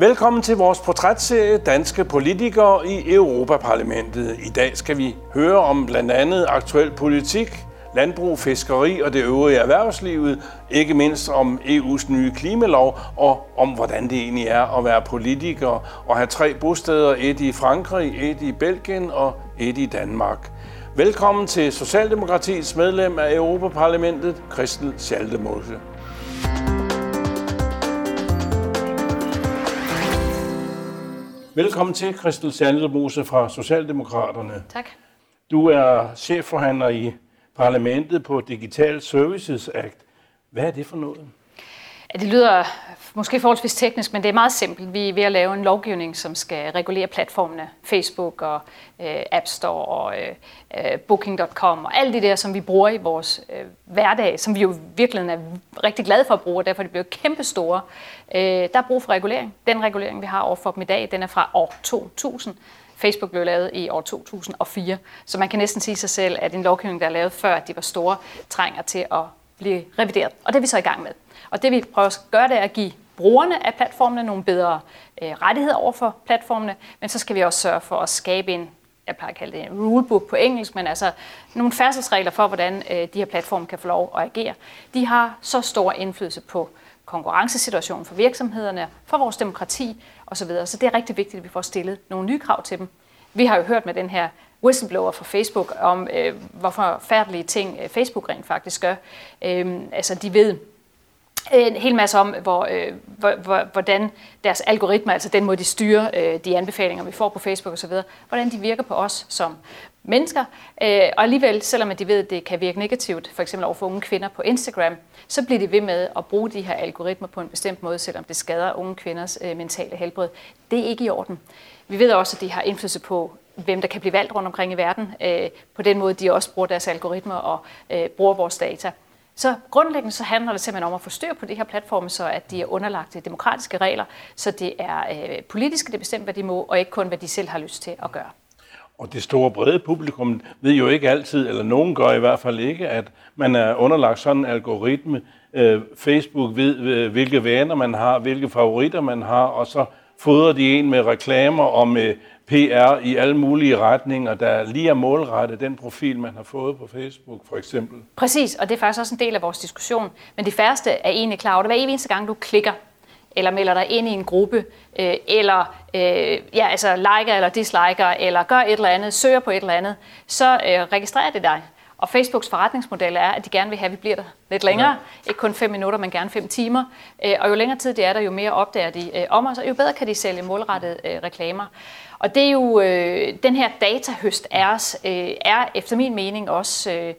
Velkommen til vores portrætserie Danske politikere i Europaparlamentet. I dag skal vi høre om blandt andet aktuel politik, landbrug, fiskeri og det øvrige erhvervslivet, ikke mindst om EU's nye klimalov og om hvordan det egentlig er at være politiker og have tre bosteder, et i Frankrig, et i Belgien og et i Danmark. Velkommen til Socialdemokratiets medlem af Europaparlamentet, Christel Schaldemose. Velkommen til, Christel Schaldemose fra Socialdemokraterne. Tak. Du er chefforhandler i parlamentet på Digital Services Act. Hvad er det for noget? Det lyder måske forholdsvis teknisk, men det er meget simpelt. Vi er ved at lave en lovgivning, som skal regulere platformene Facebook og øh, App Store og øh, øh Booking.com og alle de der, som vi bruger i vores øh, hverdag, som vi jo virkelig er rigtig glade for at bruge, og derfor er de blevet kæmpe store. Øh, der er brug for regulering. Den regulering, vi har overfor dem i dag, den er fra år 2000. Facebook blev lavet i år 2004, så man kan næsten sige sig selv, at en lovgivning, der er lavet før, at de var store, trænger til at blive revideret. Og det er vi så i gang med. Og det vi prøver at gøre, det er at give brugerne af platformene nogle bedre øh, rettigheder over for platformene, men så skal vi også sørge for at skabe en jeg plejer at kalde det en rulebook på engelsk, men altså nogle færdselsregler for, hvordan øh, de her platforme kan få lov at agere. De har så stor indflydelse på konkurrencesituationen for virksomhederne, for vores demokrati osv. Så det er rigtig vigtigt, at vi får stillet nogle nye krav til dem. Vi har jo hørt med den her whistleblower fra Facebook om, øh, hvorfor færdelige ting øh, Facebook rent faktisk gør. Øh, altså, de ved en hel masse om, hvor, øh, hvor, hvordan deres algoritmer, altså den måde, de styrer øh, de anbefalinger, vi får på Facebook osv., hvordan de virker på os som mennesker. Øh, og alligevel, selvom de ved, at det kan virke negativt, for eksempel over for unge kvinder på Instagram, så bliver de ved med at bruge de her algoritmer på en bestemt måde, selvom det skader unge kvinders øh, mentale helbred. Det er ikke i orden. Vi ved også, at de har indflydelse på, hvem der kan blive valgt rundt omkring i verden, øh, på den måde, de også bruger deres algoritmer og øh, bruger vores data. Så grundlæggende så handler det simpelthen om at få styr på de her platforme, så at de er underlagt demokratiske regler, så det er øh, politiske, det bestemt, hvad de må, og ikke kun, hvad de selv har lyst til at gøre. Og det store brede publikum ved jo ikke altid, eller nogen gør i hvert fald ikke, at man er underlagt sådan en algoritme. Øh, Facebook ved, øh, hvilke vaner man har, hvilke favoritter man har, og så fodrer de en med reklamer og med PR i alle mulige retninger, der lige er målrettet den profil, man har fået på Facebook, for eksempel. Præcis, og det er faktisk også en del af vores diskussion. Men de færreste er egentlig klar over det. Hver eneste gang, du klikker eller melder dig ind i en gruppe, øh, eller øh, ja, altså liker eller disliker, eller gør et eller andet, søger på et eller andet, så øh, registrerer det dig. Og Facebooks forretningsmodel er, at de gerne vil have, at vi bliver der lidt længere. Ja. Ikke kun fem minutter, men gerne fem timer. Øh, og jo længere tid det er der, jo mere opdager de øh, om os, og jo bedre kan de sælge målrettede øh, reklamer. Og det er jo, den her datahøst er, os, er efter min mening også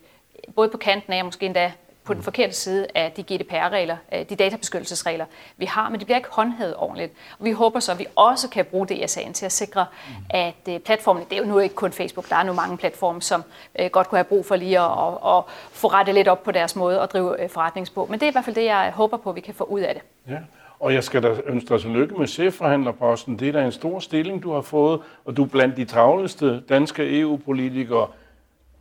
både på kanten af, måske endda på den forkerte side af de GDPR-regler, de databeskyttelsesregler, vi har, men de bliver ikke håndhævet ordentligt. Og vi håber så, at vi også kan bruge DSA'en til at sikre, at øh, platformene, det er jo nu ikke kun Facebook, der er nu mange platforme, som øh, godt kunne have brug for lige at, at, at få rettet lidt op på deres måde at drive øh, forretnings på. Men det er i hvert fald det, jeg håber på, at vi kan få ud af det. Ja. Og jeg skal da ønske dig tillykke med chefforhandlerposten. Det er da en stor stilling, du har fået, og du er blandt de travleste danske EU-politikere.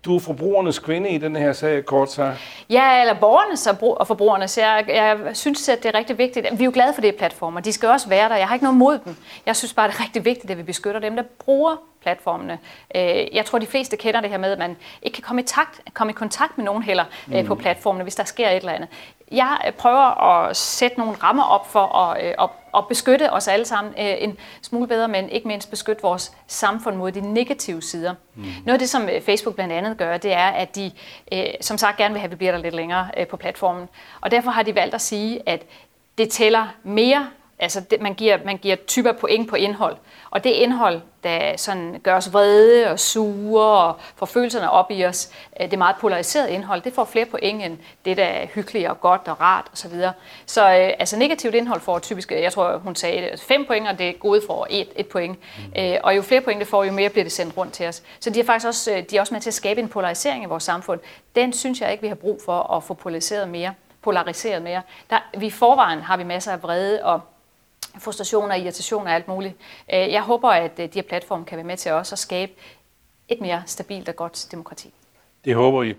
Du er forbrugernes kvinde i den her sag, kort sagt. Ja, eller borgernes og forbrugernes. Jeg, jeg synes, at det er rigtig vigtigt. Vi er jo glade for det platformer. De skal også være der. Jeg har ikke noget mod dem. Jeg synes bare, det er rigtig vigtigt, at vi beskytter dem, der bruger platformene. Øh, jeg tror, de fleste kender det her med, at man ikke kan komme i, takt, komme i kontakt med nogen heller mm. på platformene, hvis der sker et eller andet. Jeg øh, prøver at sætte nogle rammer op for at, at, at beskytte os alle sammen en smule bedre, men ikke mindst beskytte vores samfund mod de negative sider. Mm. Noget af det, som Facebook blandt andet gør, det er, at de som sagt gerne vil have, at vi bliver der lidt længere på platformen. Og derfor har de valgt at sige, at det tæller mere Altså, det, man, giver, man giver typer point på indhold. Og det indhold, der sådan gør os vrede og sure og får følelserne op i os, øh, det meget polariserede indhold, det får flere point end det, der er hyggeligt og godt og rart osv. Så, videre. så øh, altså negativt indhold får typisk, jeg tror, hun sagde fem point, og det gode får et, et point. Mm. Øh, og jo flere point det får, jo mere bliver det sendt rundt til os. Så de er faktisk også, øh, de er også med til at skabe en polarisering i vores samfund. Den synes jeg ikke, vi har brug for at få polariseret mere. Polariseret mere. Der, vi forvejen har vi masser af vrede og frustrationer, irritationer og alt muligt. Øh, jeg håber, at øh, de her platforme kan være med til også at skabe et mere stabilt og godt demokrati. Det håber I.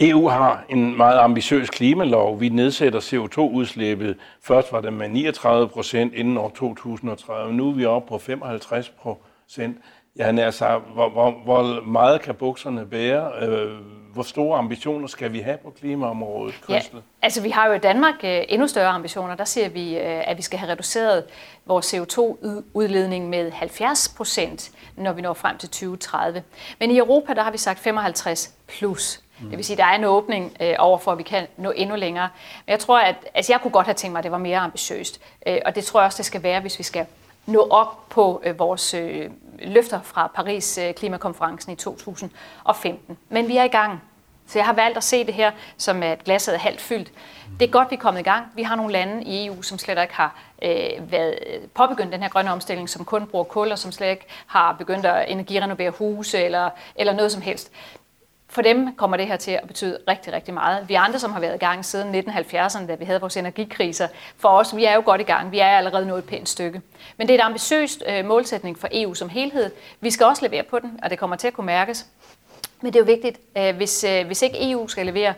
EU har en meget ambitiøs klimalov. Vi nedsætter CO2-udslippet. Først var det med 39 procent inden år 2030. Nu er vi oppe på 55 procent. Ja, altså, hvor, hvor, hvor meget kan bukserne bære? Øh, hvor store ambitioner skal vi have på klimaområdet, Christel? Ja, altså vi har jo i Danmark øh, endnu større ambitioner. Der siger vi, øh, at vi skal have reduceret vores CO2-udledning med 70 procent, når vi når frem til 2030. Men i Europa, der har vi sagt 55 plus. Det vil sige, at der er en åbning øh, over for, at vi kan nå endnu længere. Men jeg tror, at altså jeg kunne godt have tænkt mig, at det var mere ambitiøst. Øh, og det tror jeg også, det skal være, hvis vi skal nå op på øh, vores øh, løfter fra Paris øh, klimakonferencen i 2015. Men vi er i gang. Så jeg har valgt at se det her som at glasset er halvt fyldt. Det er godt, vi er kommet i gang. Vi har nogle lande i EU, som slet ikke har øh, været øh, påbegyndt den her grønne omstilling, som kun bruger kul, og som slet ikke har begyndt at energirenovere huse eller, eller noget som helst for dem kommer det her til at betyde rigtig, rigtig meget. Vi andre, som har været i gang siden 1970'erne, da vi havde vores energikriser, for os, vi er jo godt i gang. Vi er allerede nået et pænt stykke. Men det er et ambitiøst øh, målsætning for EU som helhed. Vi skal også levere på den, og det kommer til at kunne mærkes. Men det er jo vigtigt, øh, hvis, øh, hvis ikke EU skal levere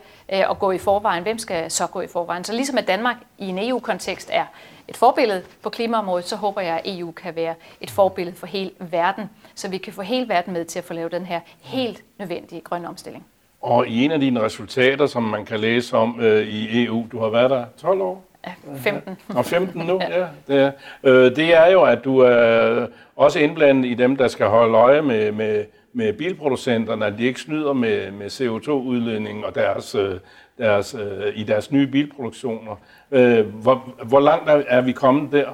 og gå i forvejen, hvem skal så gå i forvejen? Så ligesom at Danmark i en EU-kontekst er et forbillede på klimaområdet, så håber jeg, at EU kan være et forbillede for hele verden, så vi kan få hele verden med til at få lavet den her helt nødvendige grønne omstilling. Og i en af dine resultater, som man kan læse om øh, i EU, du har været der 12 år? Ja, 15. Og 15 nu, ja. ja det, er. Øh, det er jo, at du er også indblandet i dem, der skal holde øje med, med, med bilproducenterne, at de ikke snyder med, med CO2-udledning og deres, øh, deres, øh, i deres nye bilproduktioner. Øh, hvor, hvor langt er vi kommet der?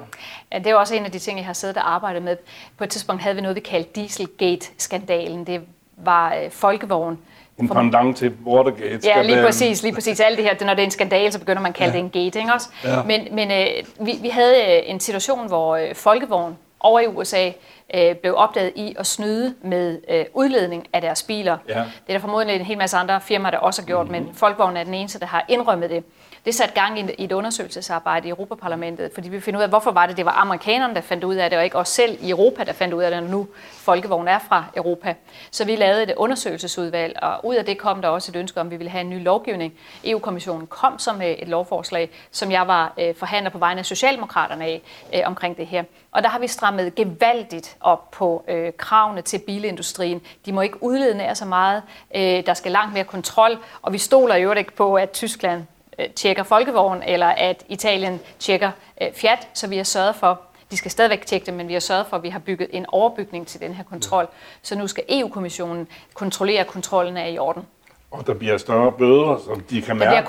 Ja, det er også en af de ting, jeg har siddet og arbejdet med. På et tidspunkt havde vi noget, vi kaldte Dieselgate-skandalen. Det var øh, folkevogn. En pendant til Watergate. Ja, lige præcis, lige præcis. Alt det her, når det er en skandale, så begynder man at kalde ja. det en gate, ikke også? Ja. Men, men øh, vi, vi havde en situation, hvor øh, folkevogn over i USA øh, blev opdaget i at snyde med øh, udledning af deres biler. Ja. Det er der formodentlig en hel masse andre firmaer, der også har gjort, mm-hmm. men Folkevogn er den eneste, der har indrømmet det. Det satte gang i et undersøgelsesarbejde i Europaparlamentet, fordi vi finder ud af, hvorfor var det, det var amerikanerne, der fandt ud af det, og ikke os selv i Europa, der fandt ud af det, når nu Folkevogn er fra Europa. Så vi lavede et undersøgelsesudvalg, og ud af det kom der også et ønske om, at vi ville have en ny lovgivning. EU-kommissionen kom så med et lovforslag, som jeg var øh, forhandler på vegne af Socialdemokraterne af øh, omkring det her. Og der har vi strammet gevaldigt op på øh, kravene til bilindustrien. De må ikke udlede nær så meget. Øh, der skal langt mere kontrol, og vi stoler jo ikke på, at Tyskland øh, tjekker folkevogn, eller at Italien tjekker øh, Fiat, så vi har sørget for, de skal stadigvæk tjekke det, men vi har sørget for, at vi har bygget en overbygning til den her kontrol. Så nu skal EU-kommissionen kontrollere, at kontrollen er i orden. Og der bliver større bøder, som de kan mærke, der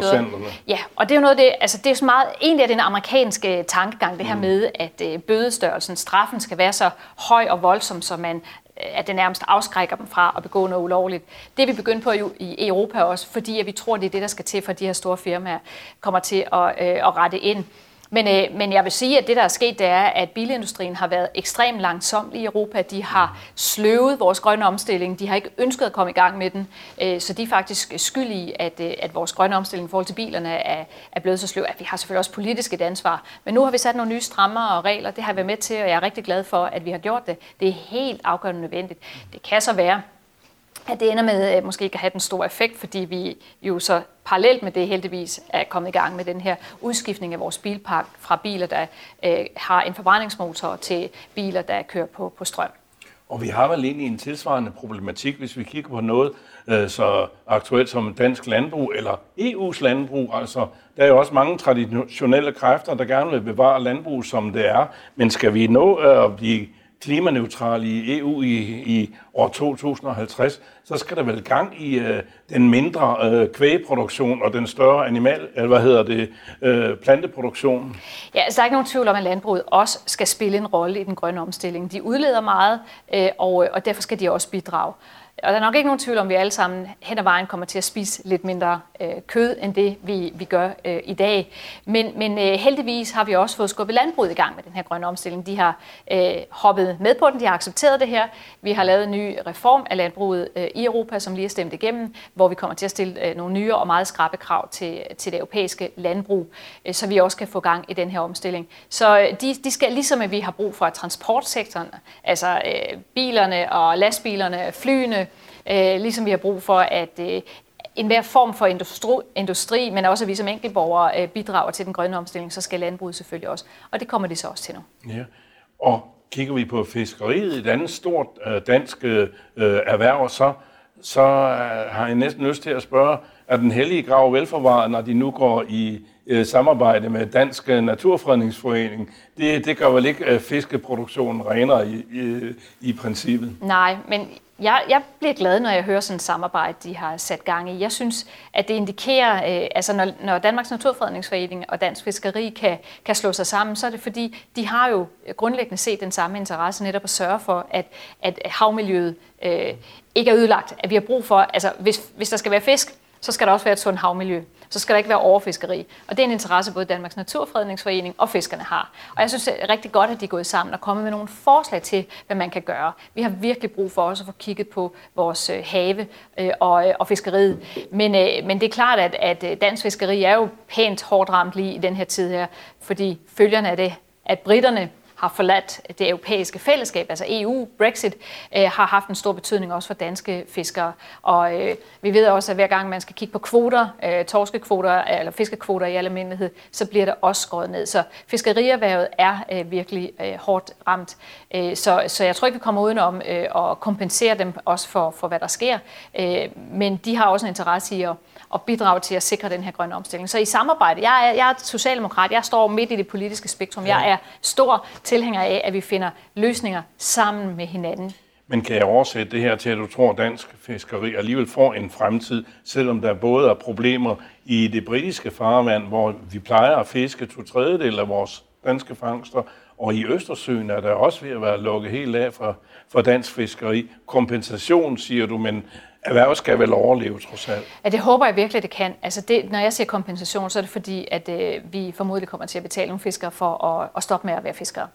bøder. Ja, og det er jo noget af det, altså det er så meget, egentlig er den amerikanske tankegang, det her mm. med, at øh, bødestørrelsen, straffen skal være så høj og voldsom, så man øh, at det nærmest afskrækker dem fra at begå noget ulovligt. Det er vi begyndt på i Europa også, fordi at vi tror, det er det, der skal til, for at de her store firmaer kommer til at, øh, at rette ind. Men, øh, men jeg vil sige, at det, der er sket, det er, at bilindustrien har været ekstremt langsom i Europa. De har sløvet vores grønne omstilling. De har ikke ønsket at komme i gang med den. Øh, så de er faktisk skyld i, at, øh, at vores grønne omstilling i forhold til bilerne er, er blevet så sløv. At vi har selvfølgelig også politisk et ansvar. Men nu har vi sat nogle nye strammer og regler. Det har vi været med til, og jeg er rigtig glad for, at vi har gjort det. Det er helt afgørende nødvendigt. Det kan så være, at det ender med at måske ikke at have den store effekt, fordi vi jo så parallelt med det heldigvis er kommet i gang med den her udskiftning af vores bilpark fra biler, der øh, har en forbrændingsmotor til biler, der kører på, på strøm. Og vi har vel egentlig en tilsvarende problematik, hvis vi kigger på noget øh, så aktuelt som dansk landbrug eller EU's landbrug. Altså, der er jo også mange traditionelle kræfter, der gerne vil bevare landbrug, som det er. Men skal vi nå øh, at blive klimaneutrale i EU i, i år 2050, så skal der vel gang i øh, den mindre øh, kvægeproduktion og den større animal, eller hvad hedder det, øh, planteproduktion. Ja, altså, der er ikke nogen tvivl om, at landbruget også skal spille en rolle i den grønne omstilling. De udleder meget, øh, og, og derfor skal de også bidrage. Og der er nok ikke nogen tvivl om, at vi alle sammen hen ad vejen kommer til at spise lidt mindre øh, kød, end det vi, vi gør øh, i dag. Men, men øh, heldigvis har vi også fået skubbet landbruget i gang med den her grønne omstilling. De har øh, hoppet med på den, de har accepteret det her. Vi har lavet en ny reform af landbruget øh, i Europa, som lige er stemt igennem, hvor vi kommer til at stille øh, nogle nye og meget skrappe krav til, til det europæiske landbrug, øh, så vi også kan få gang i den her omstilling. Så øh, de, de skal, ligesom at vi har brug for transportsektoren, altså øh, bilerne og lastbilerne, flyene, øh, ligesom vi har brug for, at, øh, enhver form for industri, industri, men også at vi som enkeltborgere øh, bidrager til den grønne omstilling, så skal landbruget selvfølgelig også. Og det kommer de så også til nu. Ja. Og kigger vi på fiskeriet, et andet stort øh, dansk øh, erhverv, så, så øh, har jeg næsten lyst til at spørge, er den hellige grav velforvaret, når de nu går i øh, samarbejde med Dansk Naturfredningsforening? Det, det gør vel ikke øh, fiskeproduktionen renere i, i, i princippet? Nej, men jeg, jeg bliver glad, når jeg hører sådan et samarbejde, de har sat gang i. Jeg synes, at det indikerer, øh, altså når, når Danmarks Naturfredningsforening og Dansk Fiskeri kan, kan slå sig sammen, så er det fordi, de har jo grundlæggende set den samme interesse netop at sørge for, at, at havmiljøet øh, ikke er ødelagt. At vi har brug for, altså hvis, hvis der skal være fisk, så skal der også være et sundt havmiljø. Så skal der ikke være overfiskeri. Og det er en interesse, både Danmarks Naturfredningsforening og fiskerne har. Og jeg synes, det er rigtig godt, at de er gået sammen og kommet med nogle forslag til, hvad man kan gøre. Vi har virkelig brug for også at få kigget på vores øh, have øh, og, øh, og fiskeriet. Men, men det er klart, at, at dansk fiskeri er jo pænt hårdt ramt lige i den her tid her, fordi følgerne af det, at britterne har forladt det europæiske fællesskab, altså EU, Brexit, øh, har haft en stor betydning også for danske fiskere. Og øh, vi ved også, at hver gang man skal kigge på kvoter, øh, torskekvoter eller fiskekvoter i almindelighed, så bliver der også skåret ned. Så fiskerierhvervet er øh, virkelig øh, hårdt ramt. Øh, så, så jeg tror ikke, vi kommer udenom øh, at kompensere dem også for, for hvad der sker. Øh, men de har også en interesse i at og bidrage til at sikre den her grønne omstilling. Så i samarbejde, jeg er, jeg er socialdemokrat, jeg står midt i det politiske spektrum. Jeg er stor tilhænger af, at vi finder løsninger sammen med hinanden. Men kan jeg oversætte det her til, at du tror, at dansk fiskeri alligevel får en fremtid, selvom der både er problemer i det britiske farvand, hvor vi plejer at fiske to tredjedel af vores danske fangster, og i Østersøen er der også ved at være lukket helt af for, for dansk fiskeri. Kompensation, siger du, men erhverv skal vel overleve, trods alt? Ja, det håber jeg virkelig, det kan. Altså det, når jeg siger kompensation, så er det fordi, at øh, vi formodentlig kommer til at betale nogle fiskere for at, at stoppe med at være fiskere.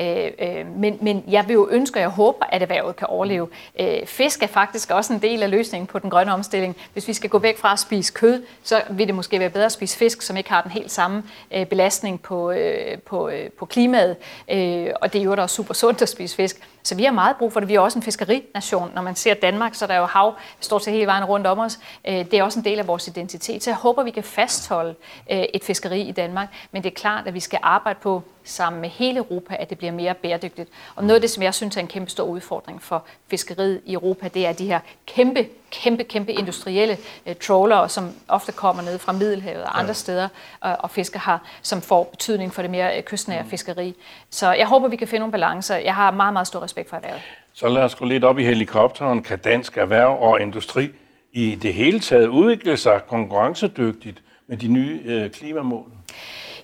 Øh, øh, men, men jeg vil jo ønske, og jeg håber, at erhvervet kan overleve. Øh, fisk er faktisk også en del af løsningen på den grønne omstilling. Hvis vi skal gå væk fra at spise kød, så vil det måske være bedre at spise fisk, som ikke har den helt samme øh, belastning på, øh, på, øh, på klimaet. Øh, og det er jo da også super sundt at spise fisk. Så vi har meget brug for det. Vi er også en fiskerination. Når man ser Danmark, så er der jo hav stort set hele vejen rundt om os. Øh, det er også en del af vores identitet. Så jeg håber, vi kan fastholde øh, et fiskeri i Danmark. Men det er klart, at vi skal arbejde på sammen med hele Europa, at det bliver mere bæredygtigt. Og noget af det, som jeg synes er en kæmpe stor udfordring for fiskeriet i Europa, det er de her kæmpe, kæmpe, kæmpe industrielle uh, trawlere, som ofte kommer ned fra Middelhavet og andre ja. steder uh, og fisker her, som får betydning for det mere uh, kystnære mm. fiskeri. Så jeg håber, vi kan finde nogle balancer. Jeg har meget, meget stor respekt for erhvervet. Så lad os gå lidt op i helikopteren. Kan dansk erhverv og industri i det hele taget udvikle sig konkurrencedygtigt med de nye øh, klimamål?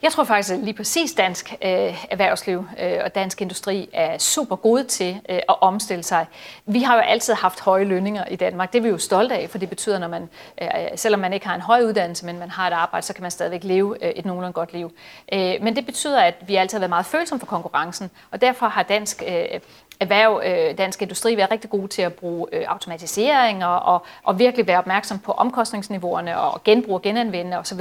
Jeg tror faktisk, at lige præcis dansk øh, erhvervsliv øh, og dansk industri er super gode til øh, at omstille sig. Vi har jo altid haft høje lønninger i Danmark. Det er vi jo stolte af, for det betyder, når man, øh, selvom man ikke har en høj uddannelse, men man har et arbejde, så kan man stadigvæk leve øh, et nogenlunde godt liv. Øh, men det betyder, at vi altid har været meget følsomme for konkurrencen, og derfor har dansk øh, erhverv, øh, dansk industri, være rigtig gode til at bruge øh, automatisering og, og, og virkelig være opmærksom på omkostningsniveauerne og genbrug og genanvende osv.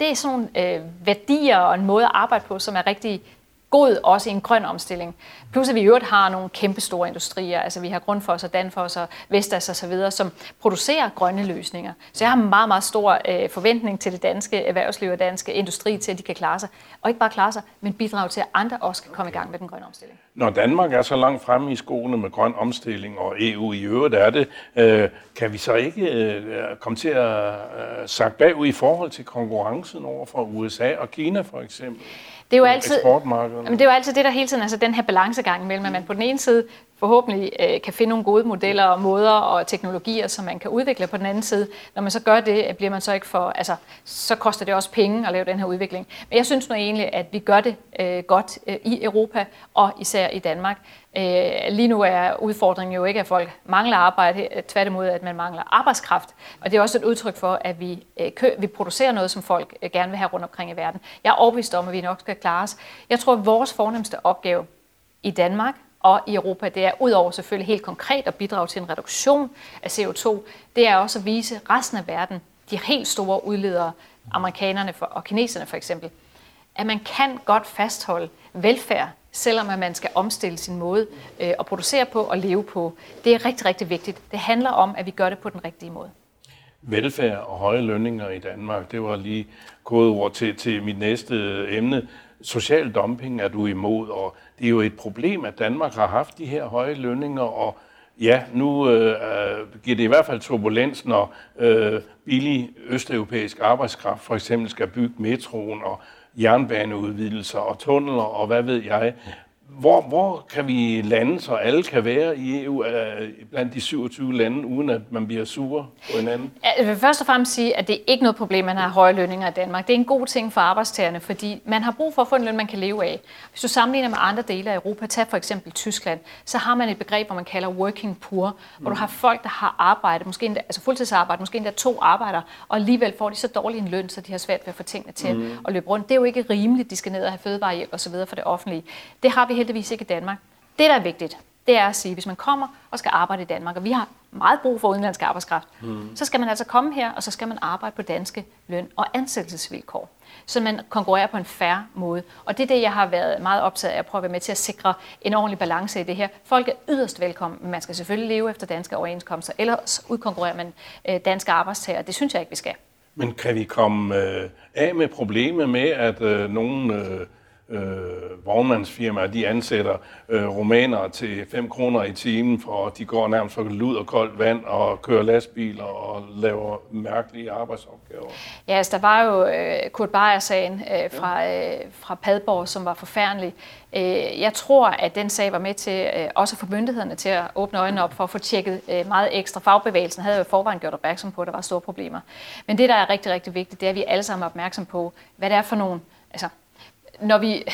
Det er sådan nogle øh, værdier og en måde at arbejde på, som er rigtig god også i en grøn omstilling. Plus at vi i øvrigt har nogle kæmpe store industrier, altså vi har Grundfos og Danfoss og Vestas og så videre, som producerer grønne løsninger. Så jeg har meget, meget stor øh, forventning til det danske erhvervsliv og danske industri til, at de kan klare sig. Og ikke bare klare sig, men bidrage til, at andre også kan komme i gang med den grønne omstilling. Når Danmark er så langt fremme i skoene med grøn omstilling, og EU i øvrigt er det, øh, kan vi så ikke øh, komme til at øh, sagt bagud i forhold til konkurrencen over for USA og Kina for eksempel? Det er jo altid, jamen det er jo altid det, der hele tiden, altså den her balancegang mellem, at man på den ene side forhåbentlig øh, kan finde nogle gode modeller og måder og teknologier, som man kan udvikle på den anden side. Når man så gør det, øh, bliver man så ikke for, altså, så koster det også penge at lave den her udvikling. Men jeg synes nu egentlig, at vi gør det øh, godt øh, i Europa og især i Danmark. Øh, lige nu er udfordringen jo ikke, at folk mangler arbejde, øh, tværtimod at man mangler arbejdskraft. Og det er også et udtryk for, at vi, øh, kø, vi producerer noget, som folk øh, gerne vil have rundt omkring i verden. Jeg er overbevist om, at vi nok skal klare os. Jeg tror, at vores fornemmeste opgave i Danmark og i Europa, det er udover selvfølgelig helt konkret at bidrage til en reduktion af CO2, det er også at vise resten af verden, de helt store udledere, amerikanerne for, og kineserne for eksempel, at man kan godt fastholde velfærd, selvom at man skal omstille sin måde øh, at producere på og leve på. Det er rigtig, rigtig vigtigt. Det handler om, at vi gør det på den rigtige måde velfærd og høje lønninger i Danmark. Det var lige kodeord til, til mit næste emne. Social dumping er du imod, og det er jo et problem, at Danmark har haft de her høje lønninger, og ja, nu øh, giver det i hvert fald turbulens, når øh, billig østeuropæisk arbejdskraft for eksempel skal bygge metroen og jernbaneudvidelser og tunneler og hvad ved jeg. Hvor, hvor kan vi lande, så alle kan være i EU uh, blandt de 27 lande, uden at man bliver sur på hinanden? Jeg vil først og fremmest sige, at det er ikke noget problem, at man har høje lønninger i Danmark. Det er en god ting for arbejdstagerne, fordi man har brug for at få en løn, man kan leve af. Hvis du sammenligner med andre dele af Europa, tag for eksempel Tyskland, så har man et begreb, hvor man kalder working poor, hvor mm. du har folk, der har arbejde, måske endda, altså fuldtidsarbejde, måske endda to arbejder, og alligevel får de så dårlig en løn, så de har svært ved at få tingene til mm. at løbe rundt. Det er jo ikke rimeligt, de skal ned og have fødevarehjælp osv. for det offentlige. Det har vi heldigvis ikke i Danmark. Det, der er vigtigt, det er at sige, hvis man kommer og skal arbejde i Danmark, og vi har meget brug for udenlandsk arbejdskraft, mm. så skal man altså komme her, og så skal man arbejde på danske løn- og ansættelsesvilkår, så man konkurrerer på en færre måde. Og det er det, jeg har været meget optaget af at prøve at være med til at sikre en ordentlig balance i det her. Folk er yderst velkommen, men man skal selvfølgelig leve efter danske overenskomster, ellers udkonkurrerer man øh, danske arbejdstager. Det synes jeg ikke, vi skal. Men kan vi komme øh, af med problemet med, at øh, nogen... Øh øh, vognmandsfirmaer, de ansætter øh, romaner til 5 kroner i timen, for de går nærmest for lud og koldt vand og kører lastbiler og laver mærkelige arbejdsopgaver. Ja, altså der var jo øh, Kurt Beyer-sagen øh, fra, øh, fra Padborg, som var forfærdelig. Øh, jeg tror, at den sag var med til øh, også at få myndighederne til at åbne øjnene op for at få tjekket øh, meget ekstra. Fagbevægelsen havde jo forvejen gjort opmærksom på, at der var store problemer. Men det, der er rigtig, rigtig vigtigt, det er, at vi alle sammen er opmærksom på, hvad det er for nogle altså, når vi,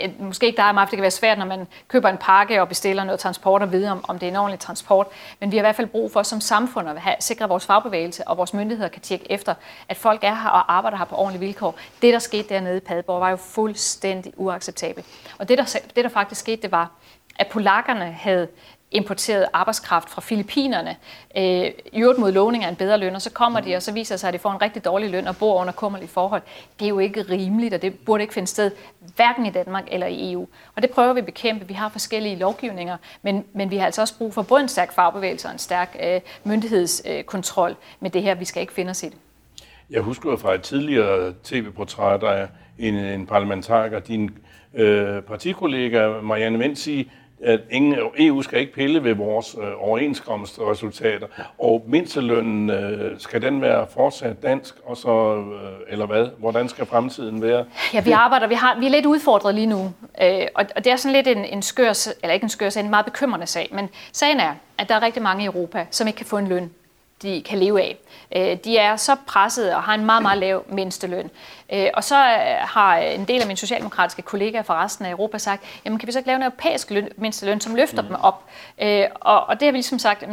ja, måske ikke dig og mig, det kan være svært, når man køber en pakke og bestiller noget transport og vide, om, om det er en ordentlig transport, men vi har i hvert fald brug for som samfund at have, sikre vores fagbevægelse, og vores myndigheder kan tjekke efter, at folk er her og arbejder her på ordentlige vilkår. Det, der skete dernede i Padborg, var jo fuldstændig uacceptabelt. Og det, der, det, der faktisk skete, det var, at polakkerne havde importeret arbejdskraft fra Filippinerne, øh, i øvrigt mod lovning af en bedre løn, og så kommer de, og så viser sig, at de får en rigtig dårlig løn og bor under kummerlige forhold. Det er jo ikke rimeligt, og det burde ikke finde sted, hverken i Danmark eller i EU. Og det prøver vi at bekæmpe. Vi har forskellige lovgivninger, men, men vi har altså også brug for både en stærk fagbevægelse og en stærk øh, myndighedskontrol med det her. Vi skal ikke finde os i det. Jeg husker fra et tidligere tv-portræt af en, en parlamentariker, din øh, partikollega Marianne Vendt sige, at ingen, EU skal ikke pille ved vores øh, overenskomstresultater, og mindstelønnen, øh, skal den være fortsat dansk, og så, øh, eller hvad? Hvordan skal fremtiden være? Ja, vi arbejder, vi, har, vi er lidt udfordret lige nu, øh, og, og det er sådan lidt en, en skør, eller ikke en skør sag, en meget bekymrende sag, men sagen er, at der er rigtig mange i Europa, som ikke kan få en løn de kan leve af. Øh, de er så presset og har en meget, meget lav mindsteløn. Øh, og så øh, har en del af mine socialdemokratiske kollegaer fra resten af Europa sagt, jamen kan vi så ikke lave en europæisk løn, mindsteløn, som løfter mm. dem op? Og, og det har vi ligesom sagt,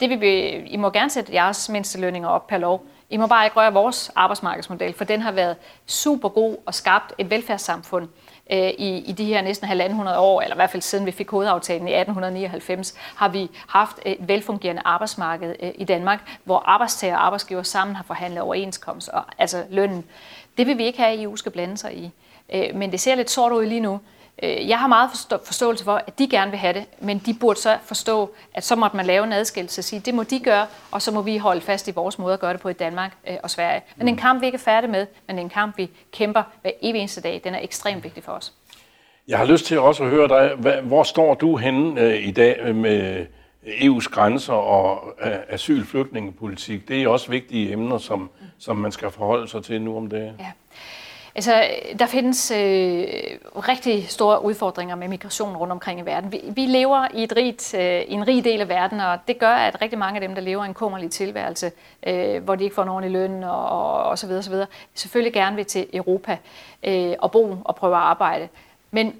det vil vi, I må gerne sætte jeres mindstelønninger op per lov. I må bare ikke røre vores arbejdsmarkedsmodel, for den har været super god og skabt et velfærdssamfund øh, i, i de her næsten halvandet år, eller i hvert fald siden vi fik hovedaftalen i 1899, har vi haft et velfungerende arbejdsmarked øh, i Danmark, hvor arbejdstager og arbejdsgiver sammen har forhandlet overenskomst, og, altså lønnen. Det vil vi ikke have, at EU skal blande sig i. Øh, men det ser lidt sort ud lige nu. Øh, jeg har meget forståelse for, at de gerne vil have det, men de burde så forstå, at så måtte man lave en adskillelse og sige, det må de gøre, og så må vi holde fast i vores måde at gøre det på i Danmark øh, og Sverige. Men en kamp, vi ikke er færdige med, men en kamp, vi kæmper hver evig eneste dag. Den er ekstremt vigtig for os. Jeg har lyst til også at høre dig, hvor står du henne øh, i dag med EU's grænser og asylflygtningepolitik? Det er også vigtige emner, som, som man skal forholde sig til nu om dagen. Ja. Altså, der findes øh, rigtig store udfordringer med migration rundt omkring i verden. Vi, vi lever i, et rigt, øh, i en rig del af verden, og det gør, at rigtig mange af dem, der lever en kummerlig tilværelse, øh, hvor de ikke får en ordentlig løn og, og, og så videre, så videre, selvfølgelig gerne vil til Europa øh, og bo og prøve at arbejde. Men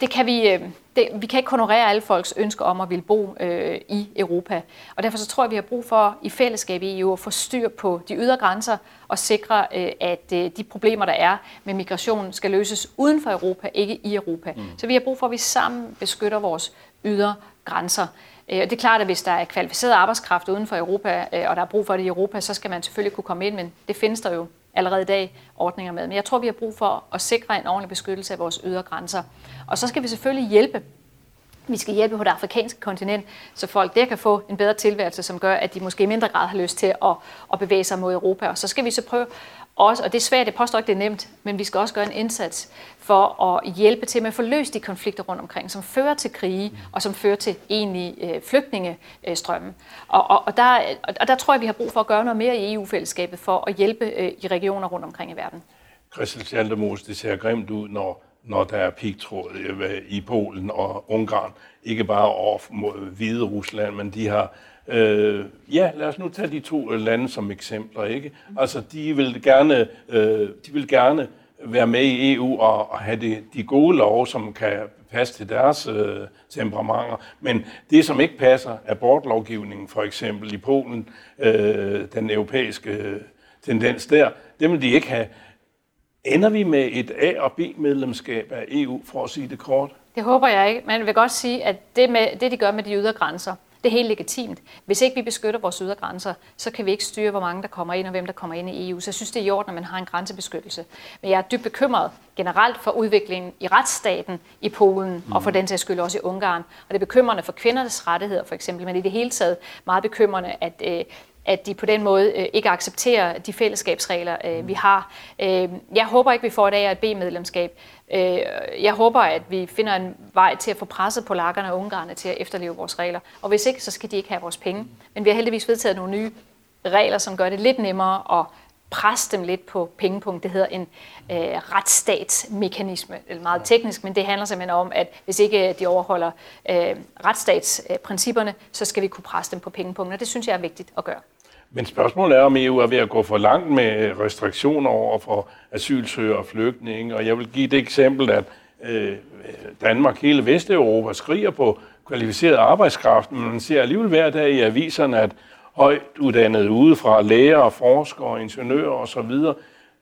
det kan vi, øh, det, vi kan ikke honorere alle folks ønsker om at ville bo øh, i Europa. Og derfor så tror jeg, vi har brug for i fællesskab i EU at få styr på de ydre grænser og sikre, øh, at øh, de problemer, der er med migration, skal løses uden for Europa, ikke i Europa. Mm. Så vi har brug for, at vi sammen beskytter vores ydre grænser. Øh, det er klart, at hvis der er kvalificeret arbejdskraft uden for Europa, øh, og der er brug for det i Europa, så skal man selvfølgelig kunne komme ind, men det findes der jo allerede i dag ordninger med. Men jeg tror, vi har brug for at sikre en ordentlig beskyttelse af vores ydre grænser. Og så skal vi selvfølgelig hjælpe Vi skal hjælpe på det afrikanske kontinent, så folk der kan få en bedre tilværelse, som gør, at de måske i mindre grad har lyst til at, at bevæge sig mod Europa. Og så skal vi så prøve også, og det er svært, det påstår ikke, det er nemt, men vi skal også gøre en indsats for at hjælpe til med at få løst de konflikter rundt omkring, som fører til krige og som fører til egentlige øh, flygtningestrømme. Og, og, og, der, og der tror jeg, vi har brug for at gøre noget mere i EU-fællesskabet for at hjælpe øh, i regioner rundt omkring i verden. Christel Schaldemose, det ser grimt ud, når når der er pigtråd øh, i Polen og Ungarn. Ikke bare over mod Hvide Rusland, men de har... Øh, ja, lad os nu tage de to lande som eksempler. Ikke? Altså, de vil gerne, øh, de vil gerne være med i EU og, og have de, de gode love, som kan passe til deres øh, temperamenter. Men det, som ikke passer, abortlovgivningen for eksempel i Polen, øh, den europæiske øh, tendens der, det vil de ikke have. Ender vi med et A- og B-medlemskab af EU, for at sige det kort? Det håber jeg ikke. men jeg vil godt sige, at det, med, det de gør med de ydre grænser, det er helt legitimt. Hvis ikke vi beskytter vores ydre grænser, så kan vi ikke styre, hvor mange der kommer ind og hvem der kommer ind i EU. Så jeg synes, det er i orden, at man har en grænsebeskyttelse. Men jeg er dybt bekymret generelt for udviklingen i retsstaten i Polen mm. og for den sags skyld også i Ungarn. Og det er bekymrende for kvindernes rettigheder for eksempel, men i det hele taget meget bekymrende, at øh, at de på den måde øh, ikke accepterer de fællesskabsregler, øh, vi har. Øh, jeg håber ikke, vi får et A- og et B-medlemskab. Øh, jeg håber, at vi finder en vej til at få presset polakkerne og ungarerne til at efterleve vores regler. Og hvis ikke, så skal de ikke have vores penge. Men vi har heldigvis vedtaget nogle nye regler, som gør det lidt nemmere at presse dem lidt på pengepunkt. Det hedder en øh, retsstatsmekanisme, eller meget teknisk, men det handler simpelthen om, at hvis ikke øh, de overholder øh, retsstatsprincipperne, så skal vi kunne presse dem på pengepunkt, og det synes jeg er vigtigt at gøre. Men spørgsmålet er, om EU er ved at gå for langt med restriktioner over for asylsøgere og flygtninge. Og jeg vil give det eksempel, at øh, Danmark, hele Vesteuropa, skriger på kvalificeret arbejdskraft, men man ser alligevel hver dag i aviserne, at højt uddannede udefra, læger, forskere, ingeniører osv.,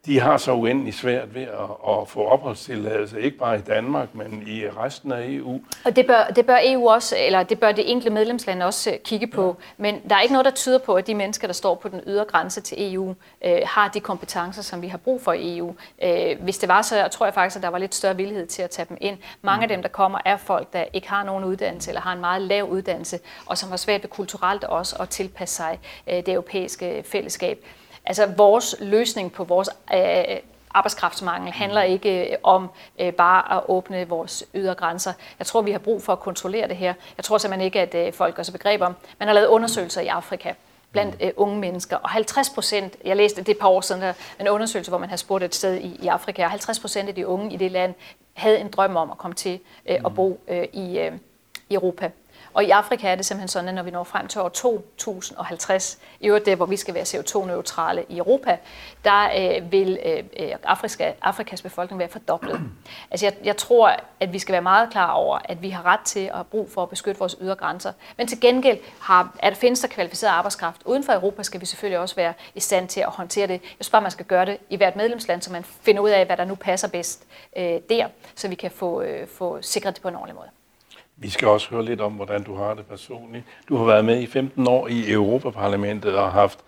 de har så uendelig svært ved at, at få opholdstilladelse, ikke bare i Danmark, men i resten af EU. Og det bør, det bør EU også, eller det bør det enkelte medlemsland også øh, kigge på. Ja. Men der er ikke noget, der tyder på, at de mennesker, der står på den ydre grænse til EU, øh, har de kompetencer, som vi har brug for i EU. Øh, hvis det var så, tror jeg faktisk, at der var lidt større villighed til at tage dem ind. Mange af dem, der kommer, er folk, der ikke har nogen uddannelse, eller har en meget lav uddannelse, og som har svært ved kulturelt også at tilpasse sig øh, det europæiske fællesskab. Altså vores løsning på vores øh, arbejdskraftsmangel handler ikke øh, om øh, bare at åbne vores ydre grænser. Jeg tror, vi har brug for at kontrollere det her. Jeg tror simpelthen ikke, at øh, folk gør sig begreb om. Man har lavet undersøgelser i Afrika blandt øh, unge mennesker, og 50 procent, jeg læste det et par år siden, der en undersøgelse, hvor man har spurgt et sted i, i Afrika, og 50 procent af de unge i det land havde en drøm om at komme til øh, at bo øh, i, øh, i Europa. Og i Afrika er det simpelthen sådan, at når vi når frem til år 2050, i øvrigt det, hvor vi skal være CO2-neutrale i Europa, der øh, vil øh, øh Afrika, Afrikas befolkning være fordoblet. Altså jeg, jeg tror, at vi skal være meget klar over, at vi har ret til at have brug for at beskytte vores ydre grænser. Men til gengæld har, at findes der kvalificeret arbejdskraft uden for Europa, skal vi selvfølgelig også være i stand til at håndtere det. Jeg synes bare, man skal gøre det i hvert medlemsland, så man finder ud af, hvad der nu passer bedst øh, der, så vi kan få, øh, få sikret det på en ordentlig måde. Vi skal også høre lidt om, hvordan du har det personligt. Du har været med i 15 år i Europaparlamentet og haft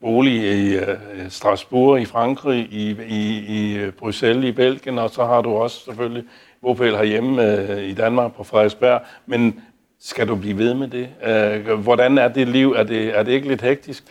bolig i uh, Strasbourg i Frankrig, i, i, i Bruxelles i Belgien, og så har du også selvfølgelig bopæl herhjemme uh, i Danmark på Frederiksberg. Men skal du blive ved med det? Øh, hvordan er det liv? Er det, er det ikke lidt hektisk?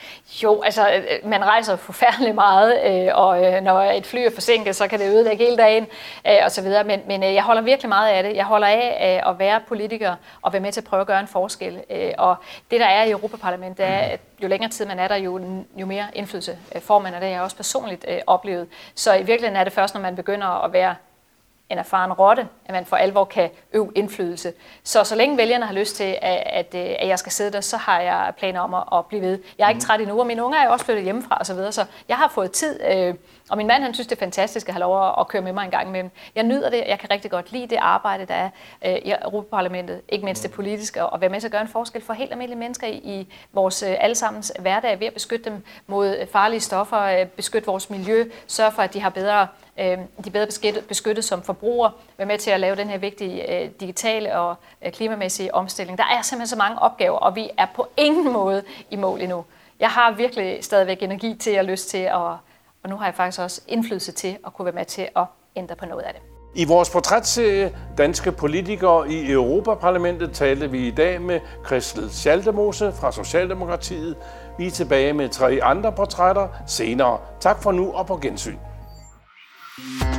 Jo, altså øh, man rejser forfærdeligt meget, øh, og øh, når et fly er forsinket, så kan det ødelægge hele dagen øh, og så videre. Men, men jeg holder virkelig meget af det. Jeg holder af at være politiker og være med til at prøve at gøre en forskel. Og det, der er i Europaparlamentet, er, at jo længere tid man er der, jo, jo mere indflydelse får man, og det har jeg også personligt oplevet. Så i virkeligheden er det først, når man begynder at være en erfaren rotte, at man for alvor kan øve indflydelse. Så så længe vælgerne har lyst til, at, at, at jeg skal sidde der, så har jeg planer om at, at blive ved. Jeg er ikke mhm. træt endnu, og mine unger er jo også flyttet hjemmefra osv., så, videre, så jeg har fået tid. Øh, og min mand, han synes, det er fantastisk at have lov at køre med mig en gang imellem. Jeg nyder det, jeg kan rigtig godt lide det arbejde, der er øh, i Europaparlamentet, ikke mindst det politiske, og være med til at gøre en forskel for helt almindelige mennesker i, i vores øh, allesammens hverdag, ved at beskytte dem mod farlige stoffer, øh, beskytte vores miljø, sørge for, at de har bedre øh, de bedre beskyttet, beskyttet som forbrugere, være med til at lave den her vigtige øh, digitale og øh, klimamæssige omstilling. Der er simpelthen så mange opgaver, og vi er på ingen måde i mål endnu. Jeg har virkelig stadigvæk energi til og lyst til, at, og nu har jeg faktisk også indflydelse til at kunne være med til at ændre på noget af det. I vores portrætserie Danske politikere i Europaparlamentet talte vi i dag med Christel Schaldemose fra Socialdemokratiet. Vi er tilbage med tre andre portrætter senere. Tak for nu og på gensyn. you